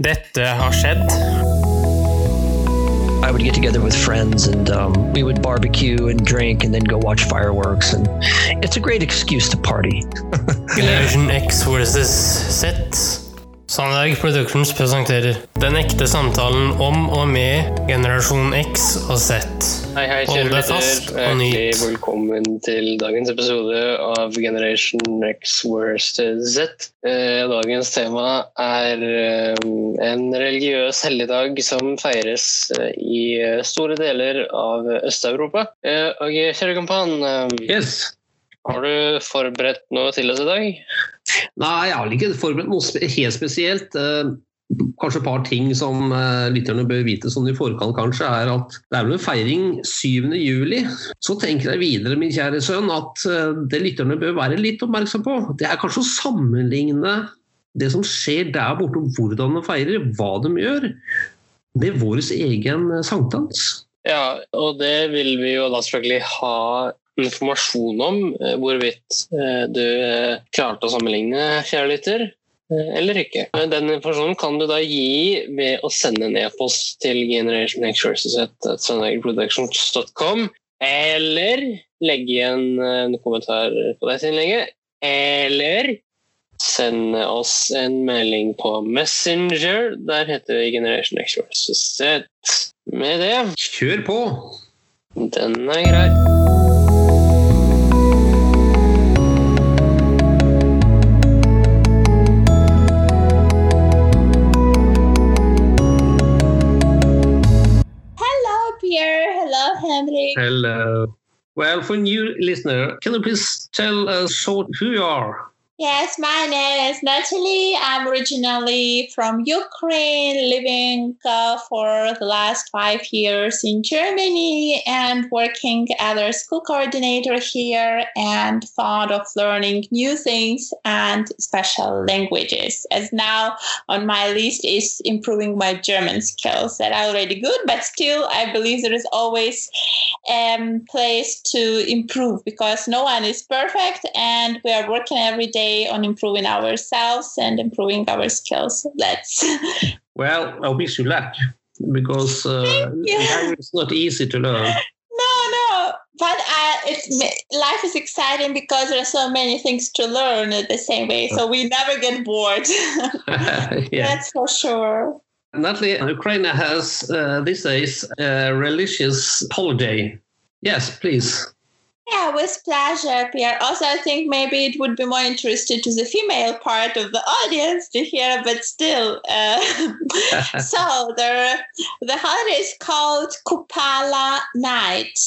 Dette har skjedd. I would get together with friends and um, we would barbecue and drink and then go watch fireworks. And it's a great excuse to party. Generation X versus Z. Sandberg Productions presenterer Den ekte samtalen om og med generasjon X og Z. Hei, hei, Hold kjære deg fast og nyt. velkommen til dagens episode av Generation X Worst Z. Eh, Dagens tema er eh, en religiøs helligdag som feires eh, i store deler av Øst-Europa. Og kjære kompan, Yes. Har du forberedt noe til oss i dag? Nei, jeg har ikke forberedt noe helt spesielt. Eh, Kanskje et par ting som eh, lytterne bør vite sånn i forkant, kanskje, er at det er vel en feiring 7. juli. Så tenker jeg videre, min kjære sønn, at eh, det lytterne bør være litt oppmerksom på, det er kanskje å sammenligne det som skjer der borte, hvordan de feirer, hva de gjør, med vår egen sankthans. Ja, og det vil vi jo da selvfølgelig ha informasjon om, eh, hvorvidt eh, du eh, klarte å sammenligne, eh, eller ikke. Den informasjonen kan du da gi ved å sende en e-post til generationxversus.sundagerproductions.com, eller legge igjen en kommentar på dette innlegget, eller send oss en melding på Messenger. Der heter vi Generation X. Med det Kjør på! den er grei. Hello. Uh, well, for new listener, can you please tell us short who you are? Yes, my name is Natalie. I'm originally from Ukraine, living uh, for the last five years in Germany and working as a school coordinator here and fond of learning new things and special languages. As now on my list is improving my German skills that are already good, but still I believe there is always um, place to improve because no one is perfect and we are working every day on improving ourselves and improving our skills. Let's Well, I wish you luck because uh, Thank you. language is not easy to learn. no, no. But uh, it's, life is exciting because there are so many things to learn at the same way. So we never get bored. yeah. That's for sure. Natalie, Ukraine has uh, these days a religious holiday. Yes, please. Yeah, with pleasure, Pierre. Also, I think maybe it would be more interesting to the female part of the audience to hear, but still. Uh, so the the holiday is called Kupala Night.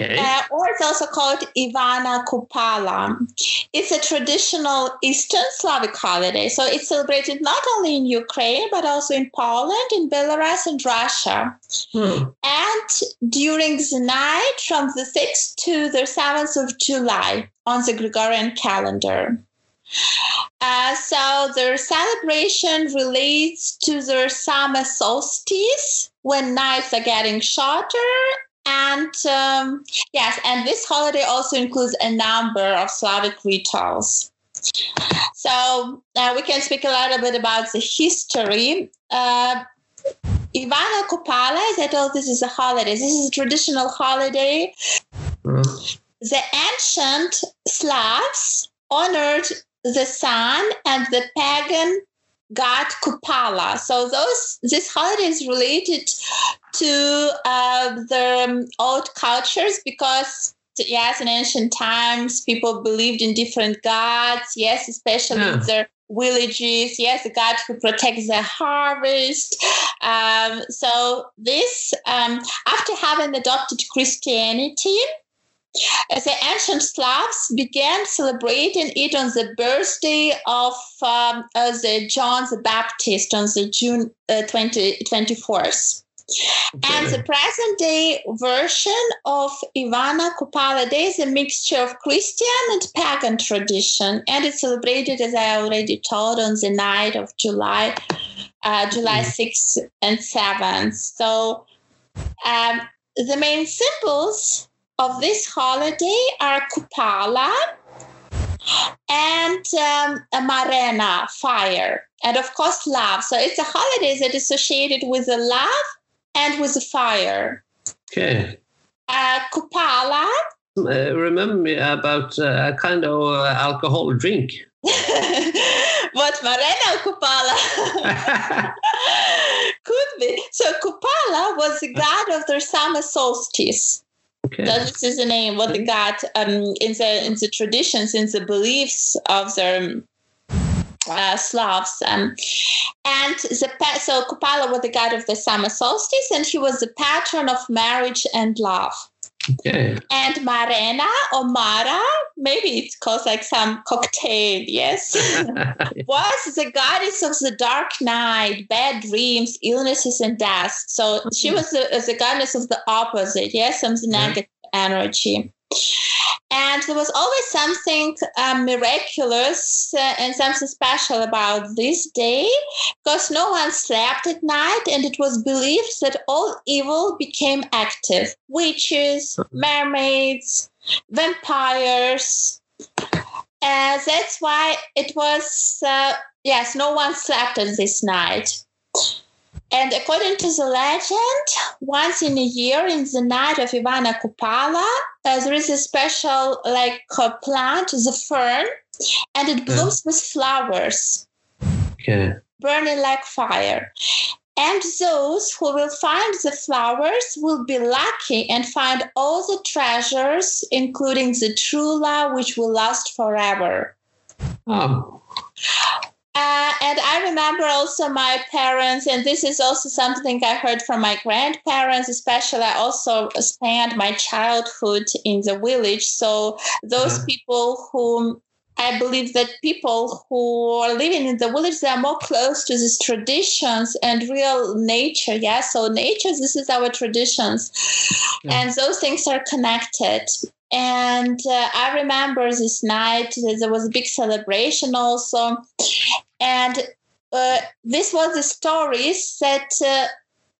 Okay. Uh, or it's also called Ivana Kupala. It's a traditional Eastern Slavic holiday. So it's celebrated not only in Ukraine, but also in Poland, in Belarus, and Russia. Hmm. And during the night from the 6th to the 7th of July on the Gregorian calendar. Uh, so the celebration relates to the summer solstice when nights are getting shorter and um, yes, and this holiday also includes a number of Slavic rituals. So uh, we can speak a little bit about the history. Uh, Ivana Kupala, as I told, this is a holiday. This is a traditional holiday. Uh, The ancient Slavs honored the sun and the pagan god Kupala. So those this holiday is related to uh, the old cultures because yes, in ancient times people believed in different gods. Yes, especially Yeah. their villages. Yes, the god who protects the harvest. Um, so this, um, after having adopted Christianity. The ancient Slavs began celebrating it on the birthday of um, uh, the John the Baptist on the June uh, 20, 24th. And the present day version of Ivana Kupala Day is a mixture of Christian and pagan tradition, and it's celebrated, as I already told, on the night of July, uh, July 6th and 7th. So um, the main symbols of this holiday are Kupala and um, a Marena fire. and of course love. So it's a holiday that is associated with the love and with the fire. Okay. Uh, Kupala. Uh, remember me about uh, a kind of uh, alcohol drink. what Marena or Kupala? Could be. So Kupala was the god of the summer solstice. Okay. Is the name what the god um, in the in the traditions, in the beliefs of the uh, Slavs. Um, and the so Kupala was the god of the summer solstice, and he was the patron of marriage and love. Okay. And Marena or Mara, maybe it's called like some cocktail, yes, was the goddess of the dark night, bad dreams, illnesses, and death. So she hmm. was the, the goddess of the opposite, yes, some hmm. negative energy. And there was always something um, miraculous uh, and something special about this day because no one slept at night, and it was believed that all evil became active witches, mermaids, vampires. Uh, that's why it was, uh, yes, no one slept on this night. And according to the legend, once in a year, in the night of Ivana Kupala, uh, there is a special like uh, plant, the fern, and it blooms with flowers, Okay. burning like fire. And those who will find the flowers will be lucky and find all the treasures, including the true love, which will last forever. Oh. Uh, and I remember also my parents, and this is also something I heard from my grandparents, especially. I also spent my childhood in the village. So, those Yeah. people who I believe that people who are living in the village, they are more close to these traditions and real nature. Yeah. So, nature, this is our traditions. Yeah. And those things are connected. And uh, I remember this night, there was a big celebration also. And uh, this was the stories that uh,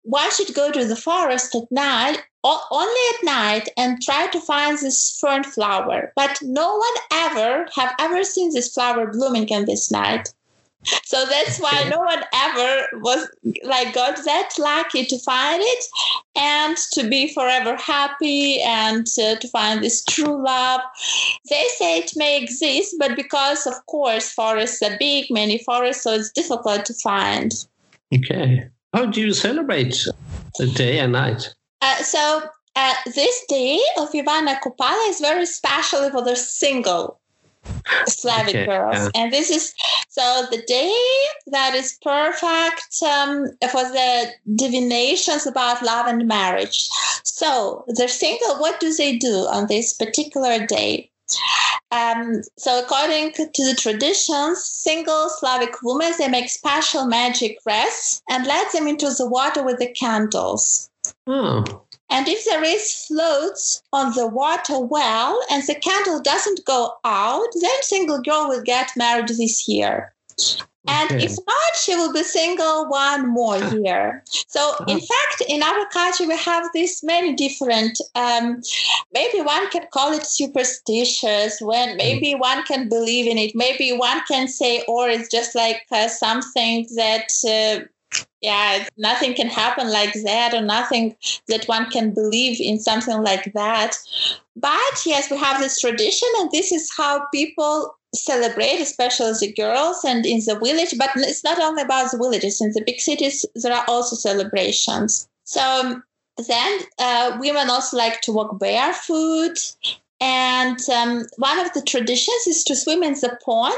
one should go to the forest at night o- only at night and try to find this fern flower. But no one ever have ever seen this flower blooming in this night so that's why no one ever was like got that lucky to find it and to be forever happy and uh, to find this true love they say it may exist, but because, of course, forests are big, many forests, so it's difficult to find. Okay. How do you celebrate the day and night? Uh, so uh, this day of Ivana Kupala is very special for the single Slavic Okay, girls, yeah. and this is so the day that is perfect um, for the divinations about love and marriage. So the single, what do they do on this particular day? Um, so according to the traditions, single Slavic women they make special magic wreaths and let them into the water with the candles. Oh. And if there is floats on the water well and the candle doesn't go out, then single girl will get married this year. And Okay. if not, she will be single one more year. So, in fact, in our culture, we have these many different. Um, maybe one can call it superstitious. When maybe one can believe in it. Maybe one can say, or it's just like uh, something that. Uh, yeah, nothing can happen like that, or nothing that one can believe in something like that. But yes, we have this tradition, and this is how people celebrate, especially the girls and in the village. But it's not only about the villages. In the big cities, there are also celebrations. So then uh, women also like to walk barefoot. And um, one of the traditions is to swim in the pond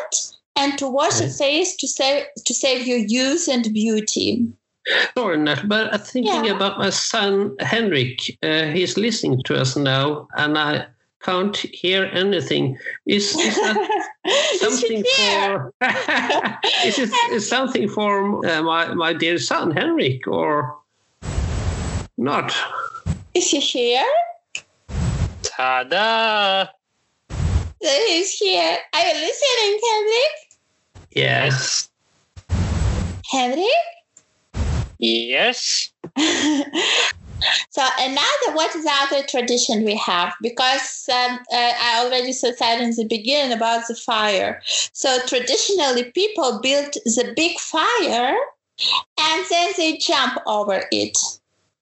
and to wash the face to save to save your youth and beauty. Sorry, Nat, but I'm thinking Yeah. about my son Henrik. Uh, he's listening to us now, and I can't hear anything. Is, is that Is something for? is it is something for uh, my my dear son Henrik or not? Is he here? Ta-da! He's here. Are you listening, Henrik? Yes. Yes. Henrik? Yes. So another, what is other tradition we have? Because um, uh, I already said in the beginning about the fire. So traditionally, people built the big fire, and then they jump over it.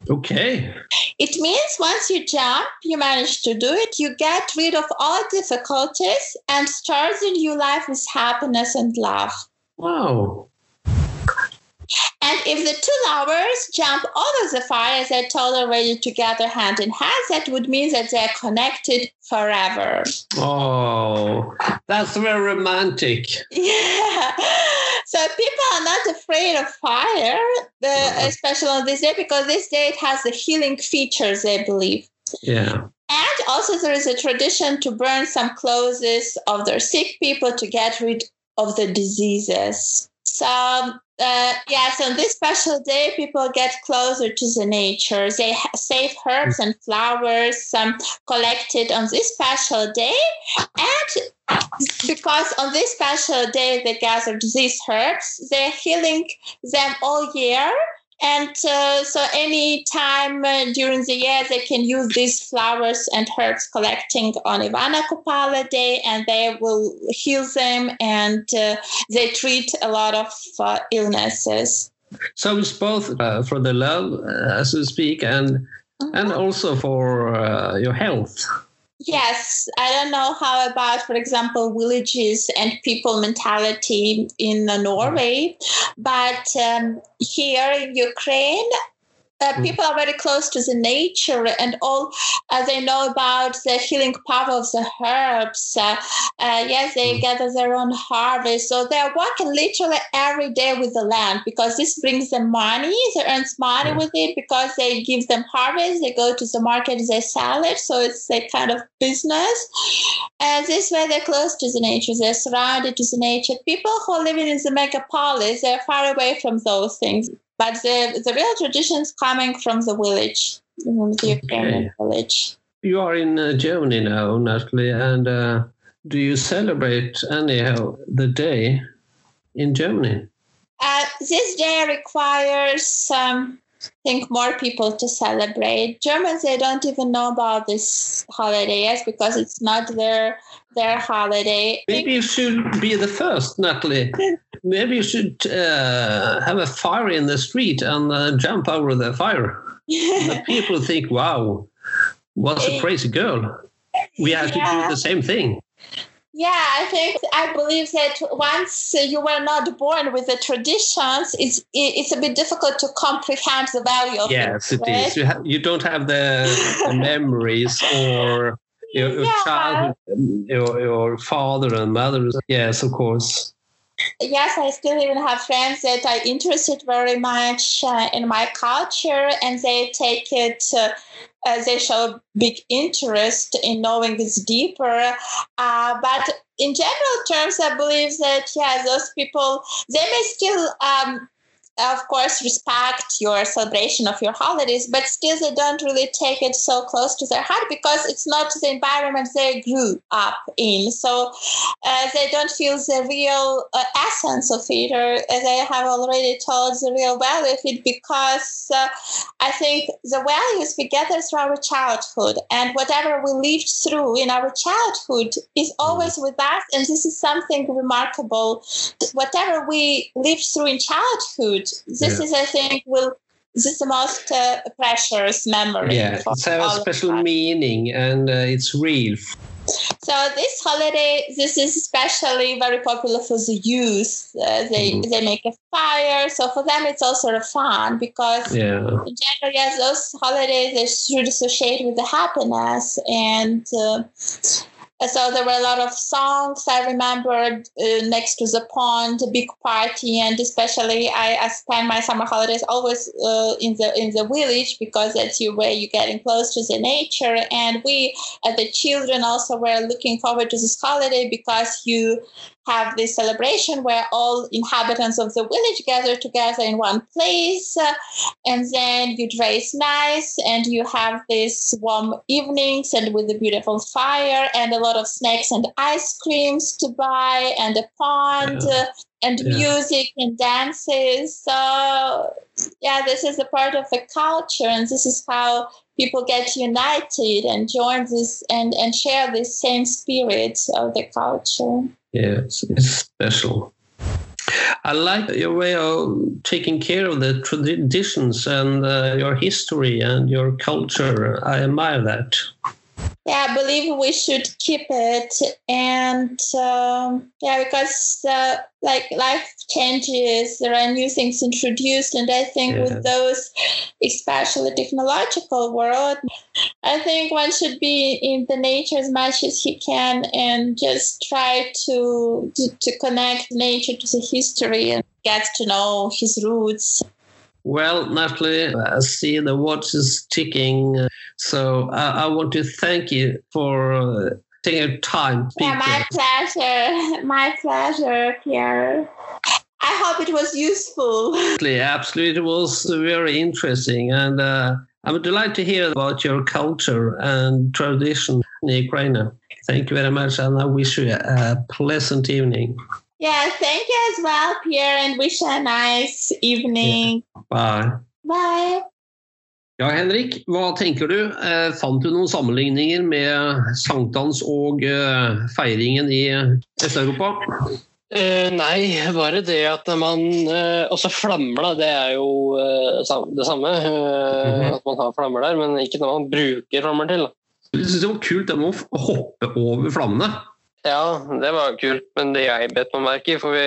Okay. It means once you jump, you manage to do it, you get rid of all difficulties and start a new life with happiness and love. Wow. And if the two lovers jump over the fire, told already, together hand in hand, that would mean that they're connected forever. Oh, that's very romantic. Yeah. So people are not afraid of fire, uh, especially on this day, because this day it has the healing features, they believe. Yeah. And also, there is a tradition to burn some clothes of their sick people to get rid of the diseases. So, uh, yes, on this special day, people get closer to the nature. They ha- save herbs and flowers um, collected on this special day. And because on this special day they gathered these herbs, they're healing them all year. And uh, so, any time uh, during the year, they can use these flowers and herbs collecting on Ivana Kupala Day, and they will heal them and uh, they treat a lot of uh, illnesses. So it's both uh, for the love, uh, as we speak, and and also for uh, your health. Yes, I don't know how about, for example, villages and people mentality in Norway, but um, here in Ukraine, uh, people are very close to the nature and all uh, they know about the healing power of the herbs. Uh, uh, yes, they gather their own harvest. So they're working literally every day with the land because this brings them money. They earn money with it because they give them harvest. They go to the market, they sell it. So it's a kind of business. And this way they're close to the nature. They're surrounded to the nature. People who are living in the megapolis, they're far away from those things. But the, the real tradition is coming from the village, from the Ukrainian village. You are in uh, Germany now, Natalie, and uh, do you celebrate anyhow the day in Germany? Uh, this day requires, um, think, more people to celebrate. Germans, they don't even know about this holiday yes, because it's not their their holiday. Maybe you should be the first, Natalie. Maybe you should uh, have a fire in the street and uh, jump over the fire. the people think, wow, what's a crazy girl? We have to do the same thing. Yeah, I think I believe that once you were not born with the traditions, it's it's a bit difficult to comprehend the value of Yes, it. it is. You, ha- you don't have the, the memories or your, your Yeah. childhood, your, your father and mother. Yes, of course. Yes, I still even have friends that are interested very much uh, in my culture, and they take it. Uh, uh, they show big interest in knowing this deeper. Uh, but in general terms, I believe that yeah, those people they may still. Um, of course, respect your celebration of your holidays, but still they don't really take it so close to their heart because it's not the environment they grew up in. So uh, they don't feel the real uh, essence of it, or as I have already told, the real value of it, because uh, I think the values we gather through our childhood, and whatever we lived through in our childhood is always with us, and this is something remarkable. Whatever we lived through in childhood, this Yeah. is, I think, will. This is the most uh, precious memory. Yeah, it's have a special meaning and uh, it's real. So this holiday, this is especially very popular for the youth. Uh, they Mhm. they make a fire, so for them it's also of fun because Yeah. in general, yes, those holidays they should associate with the happiness and. So there were a lot of songs I remembered uh, next to the pond, a big party, and especially I, I spend my summer holidays always uh, in the in the village because that's you where you're getting close to the nature. And we, as the children, also were looking forward to this holiday because you have this celebration where all inhabitants of the village gather together in one place uh, and then you dress nice and you have these warm evenings and with a beautiful fire and a lot of snacks and ice creams to buy and a pond Yeah. uh, and Yeah. music and dances so yeah, this is a part of the culture, and this is how people get united and join this and and share this same spirit of the culture. Yes, it's special. I like your way of taking care of the traditions and uh, your history and your culture. I admire that. Yeah, I believe we should keep it, and um, yeah, because uh, like life changes, there are new things introduced, and I think with those, especially technological world, I think one should be in the nature as much as he can, and just try to to, to connect nature to the history and get to know his roots. Well, Natalie, I see the watch is ticking. uh, So I, I want to thank you for uh, taking your time. Yeah, my pleasure. My pleasure, Pierre. I hope it was useful. Absolutely, absolutely. It was very interesting. And uh, I'm delighted to hear about your culture and tradition in Ukraine. Thank you very much. And I wish you a pleasant evening. Yeah, thank you as well, Pierre, and wish you a nice evening. Bye. Bye. Ja, Henrik, hva tenker du? Eh, fant du noen sammenligninger med sankthans og eh, feiringen i Øst-Europa? Eh, nei, bare det at man eh, Også flammer. Det er jo eh, det samme. eh, -hmm. At man har flammer der, men ikke når man bruker flammer til. Jeg synes det var kult det med å hoppe over flammene. Ja, det var kult, men det jeg bet meg merke i For vi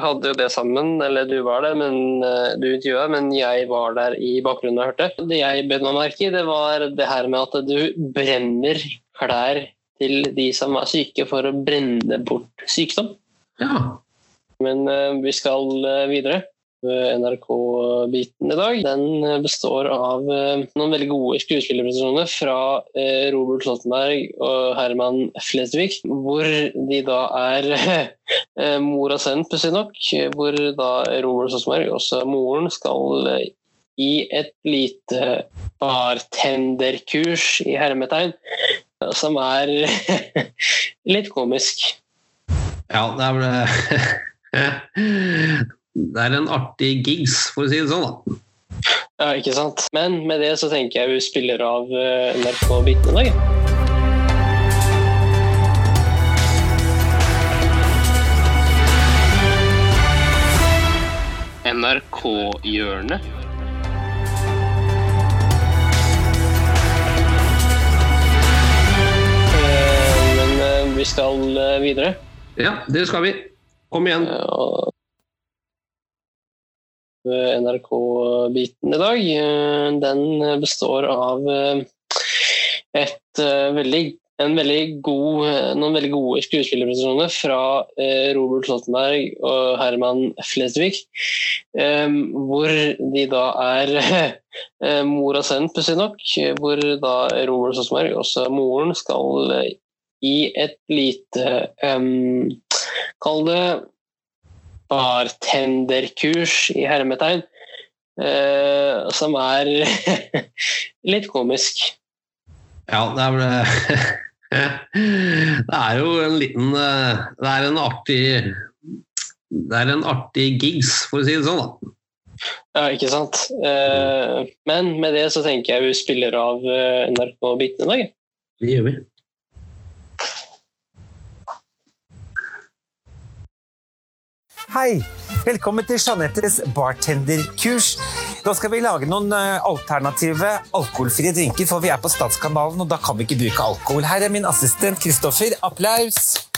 hadde jo det sammen, eller du var der, men eh, du intervjua, men jeg var der i bakgrunnen og hørte. Det jeg bet meg merke i, det var det her med at du brenner klær til de som er syke, for å brenne bort sykdom. Ja. Men eh, vi skal eh, videre. NRK-biten i dag den eh, består av eh, noen veldig gode skuespillerprestasjoner fra eh, Robert Slottenberg og Herman Flesvig, hvor de da er mor og sønn, pussig nok. Hvor da Robert Slottenberg, også moren, skal i et lite bartenderkurs i hermetegn, som er litt komisk. Ja, det er vel Det er en artig gigs, for å si det sånn. da. Ja, ikke sant. Men med det så tenker jeg vi spiller av eh, NRK-biten i dag. NRK-hjørnet. Eh, Men eh, vi skal videre. Ja, det skal vi. Kom igjen. NRK-biten i dag. Eh, Den består av eh, et eh, veldig, en veldig god, noen veldig gode skuespillerprestasjoner fra Robert Slottenberg og Herman Flesvig. Hvor de da er mor og sønn, pussig nok. Hvor da Robert Slottenberg, også moren, skal i et lite um, Kall det bartenderkurs i hermetegn, eh, som er litt komisk. Ja, det er vel Det er jo en liten eh, Det er en artig Det er en artig gigs, for å si det sånn. da. Ja, ikke sant? Eh, men med det så tenker jeg vi spiller av eh, NRK-biten i dag. Det gjør vi. Hei! Velkommen til Jeanettes bartenderkurs. Da skal vi lage noen eh, alternative alkoholfrie drinker, for vi er på Statskanalen, og da kan vi ikke bruke alkohol. Her er min assistent Kristoffer. Applaus!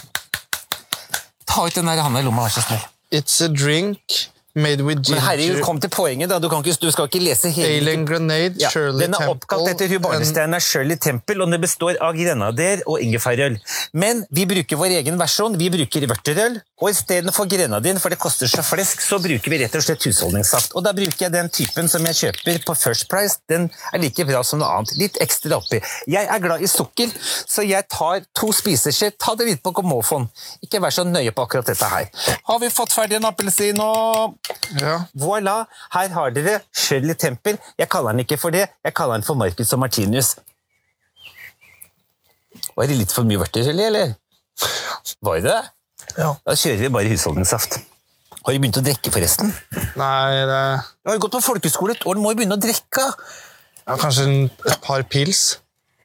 Ta ut den der handa i lomma, vær så snill. It's a drink made with ginger. Men herregud, kom til poenget, da. Du, kan ikke, du skal ikke lese hele alien grenade, Ja, Shirley den er oppkalt etter hun barnestjerna Shirley Temple, og den består av grenader og ingefærøl. Men vi bruker vår egen versjon. Vi bruker vørterøl, og istedenfor grenadin, for det koster så flesk, så bruker vi rett og slett husholdningssaft. Og da bruker jeg den typen som jeg kjøper på First Price. Den er like bra som noe annet. Litt ekstra oppi. Jeg er glad i sukker, så jeg tar to spiseskjeer. Ta det litt på gommofoen. Ikke vær så nøye på akkurat dette her. Har vi fått ferdig en appelsin og Ja. Voilà, her har dere Shirley Temple. Jeg kaller den ikke for det, jeg kaller den for Marcus og Martinus. Var det litt for mye vørtergelé, eller? Var det det? Ja. Da kjører vi bare husholdningssaft. Har du begynt å drikke, forresten? Nei, det Du har jo gått på folkeskole et år, du må jo begynne å drikke. ja, kanskje en, et par pils.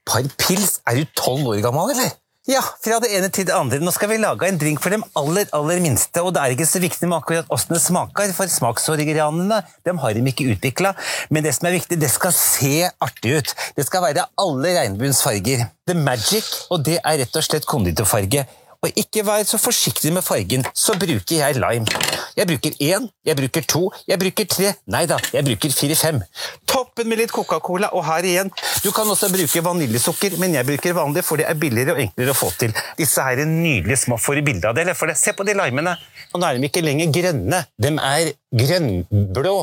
Par pils? Er du tolv år gammel, eller? Ja, fra det ene til det andre. Nå skal vi lage en drink for dem aller, aller minste, og det er ikke så viktig med akkurat åssen det smaker, for smaksorganene dem har de ikke utvikla. Men det som er viktig, det skal se artig ut. Det skal være alle regnbuens farger. The magic, og det er rett og slett konditorfarge. Og ikke vær så forsiktig med fargen, så bruker jeg lime. Jeg bruker én, jeg bruker to, jeg bruker tre, nei da, jeg bruker fire-fem. Toppen med litt Coca-Cola, og her igjen. Du kan også bruke vaniljesukker, men jeg bruker vanlig, for det er billigere og enklere å få til. Disse her er nydelige små, får i bilde av det, eller? For det, se på de limene. Og nå er de ikke lenger grønne, de er grønnblå.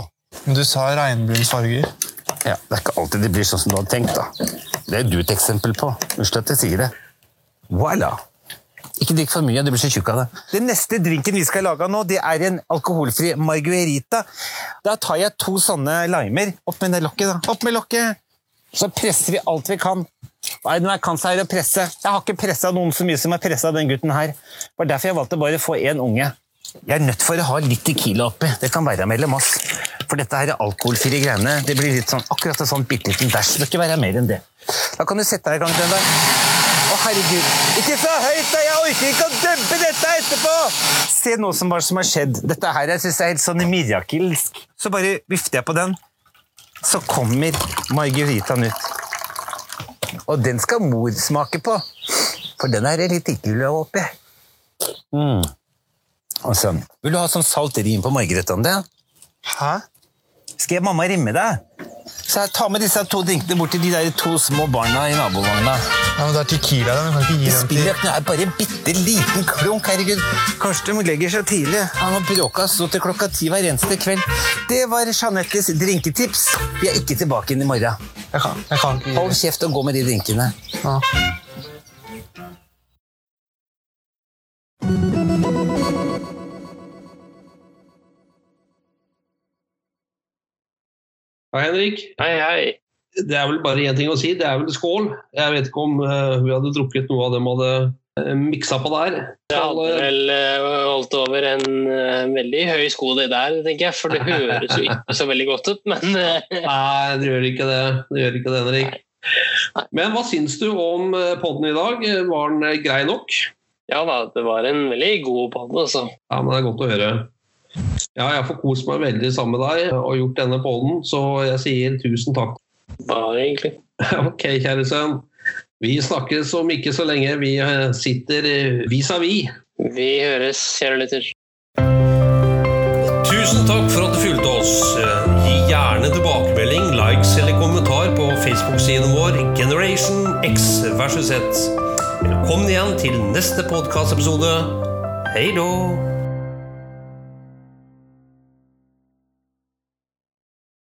Men du sa regnbunnsfarger. Ja, Det er ikke alltid det blir sånn som du hadde tenkt. da. Det er du et eksempel på. Unnskyld at jeg sier det. Voilà. Ikke drikk for mye, du blir så tjukk av det. Den neste drinken vi skal lage nå, det er en alkoholfri marguerita. Da tar jeg to sånne limer. Opp med det lokket, da. Opp med lokket! Så presser vi alt vi kan. Hva er det jeg kan seg å presse? Jeg har ikke pressa noen så mye som jeg pressa den gutten her. Det var derfor jeg valgte bare å få én unge. Jeg er nødt for å ha litt tequila oppi. Det kan være mellom oss. For dette her er alkoholfrie greiene. Det blir litt sånn, akkurat en sånn bitte liten dæsj. Det bør ikke være mer enn det. Da kan du sette deg i gang. Å, herregud. Ikke så høyt, da! Jeg orker ikke å dubbe dette etterpå! Se nå som hva som har skjedd. Dette her jeg synes er helt sånn mirakelsk. Så bare vifter jeg på den. Så kommer margaritaen ut. Og den skal mor smake på. For den er det litt ikke oppi. Mm. Sånn. Vil du ha sånn salt rim på margaritaen din? Hæ? Skal jeg mamma rimme deg? Så jeg tar med disse to drinkene bort til de der to små barna i nabovogna. Ja, men det er tequila, da. Vi kan ikke gi dem til det er bare en bitte liten klunk, herregud. De legger seg tidlig. Han har bråka så til klokka ti hver eneste kveld. Det var Jeanettes drinketips. Vi er ikke tilbake inn i morgen. Jeg kan, jeg kan ikke gi Hold kjeft og gå med de drinkene. Ja. Hei, Henrik. Hei, hei. Det er vel bare én ting å si. Det er vel skål. Jeg vet ikke om uh, vi hadde drukket noe av dem hadde uh, miksa på der. Det hadde eh, vel eh, holdt over en uh, veldig høy sko det der, tenker jeg. For det høres jo ikke så veldig godt ut, men eh, Nei, det gjør ikke det. Det gjør ikke det, Henrik. Men hva syns du om podden i dag? Var den eh, grei nok? ja da, det var en veldig god podd, altså. Ja, men det er godt å høre. Ja, jeg får kost meg veldig sammen med deg og gjort denne pollen, så jeg sier tusen takk. Bare egentlig. Ok, kjære sønn. Vi snakkes om ikke så lenge. Vi eh, sitter eh, vis-à-vis. Vi høres, kjære lytter. Tusen takk for at du fulgte oss. Eh, Gi gjerne tilbakemelding, likes eller kommentar på Facebook-siden vår Generation X versus Z. Velkommen igjen til neste podkastepisode. Hei då!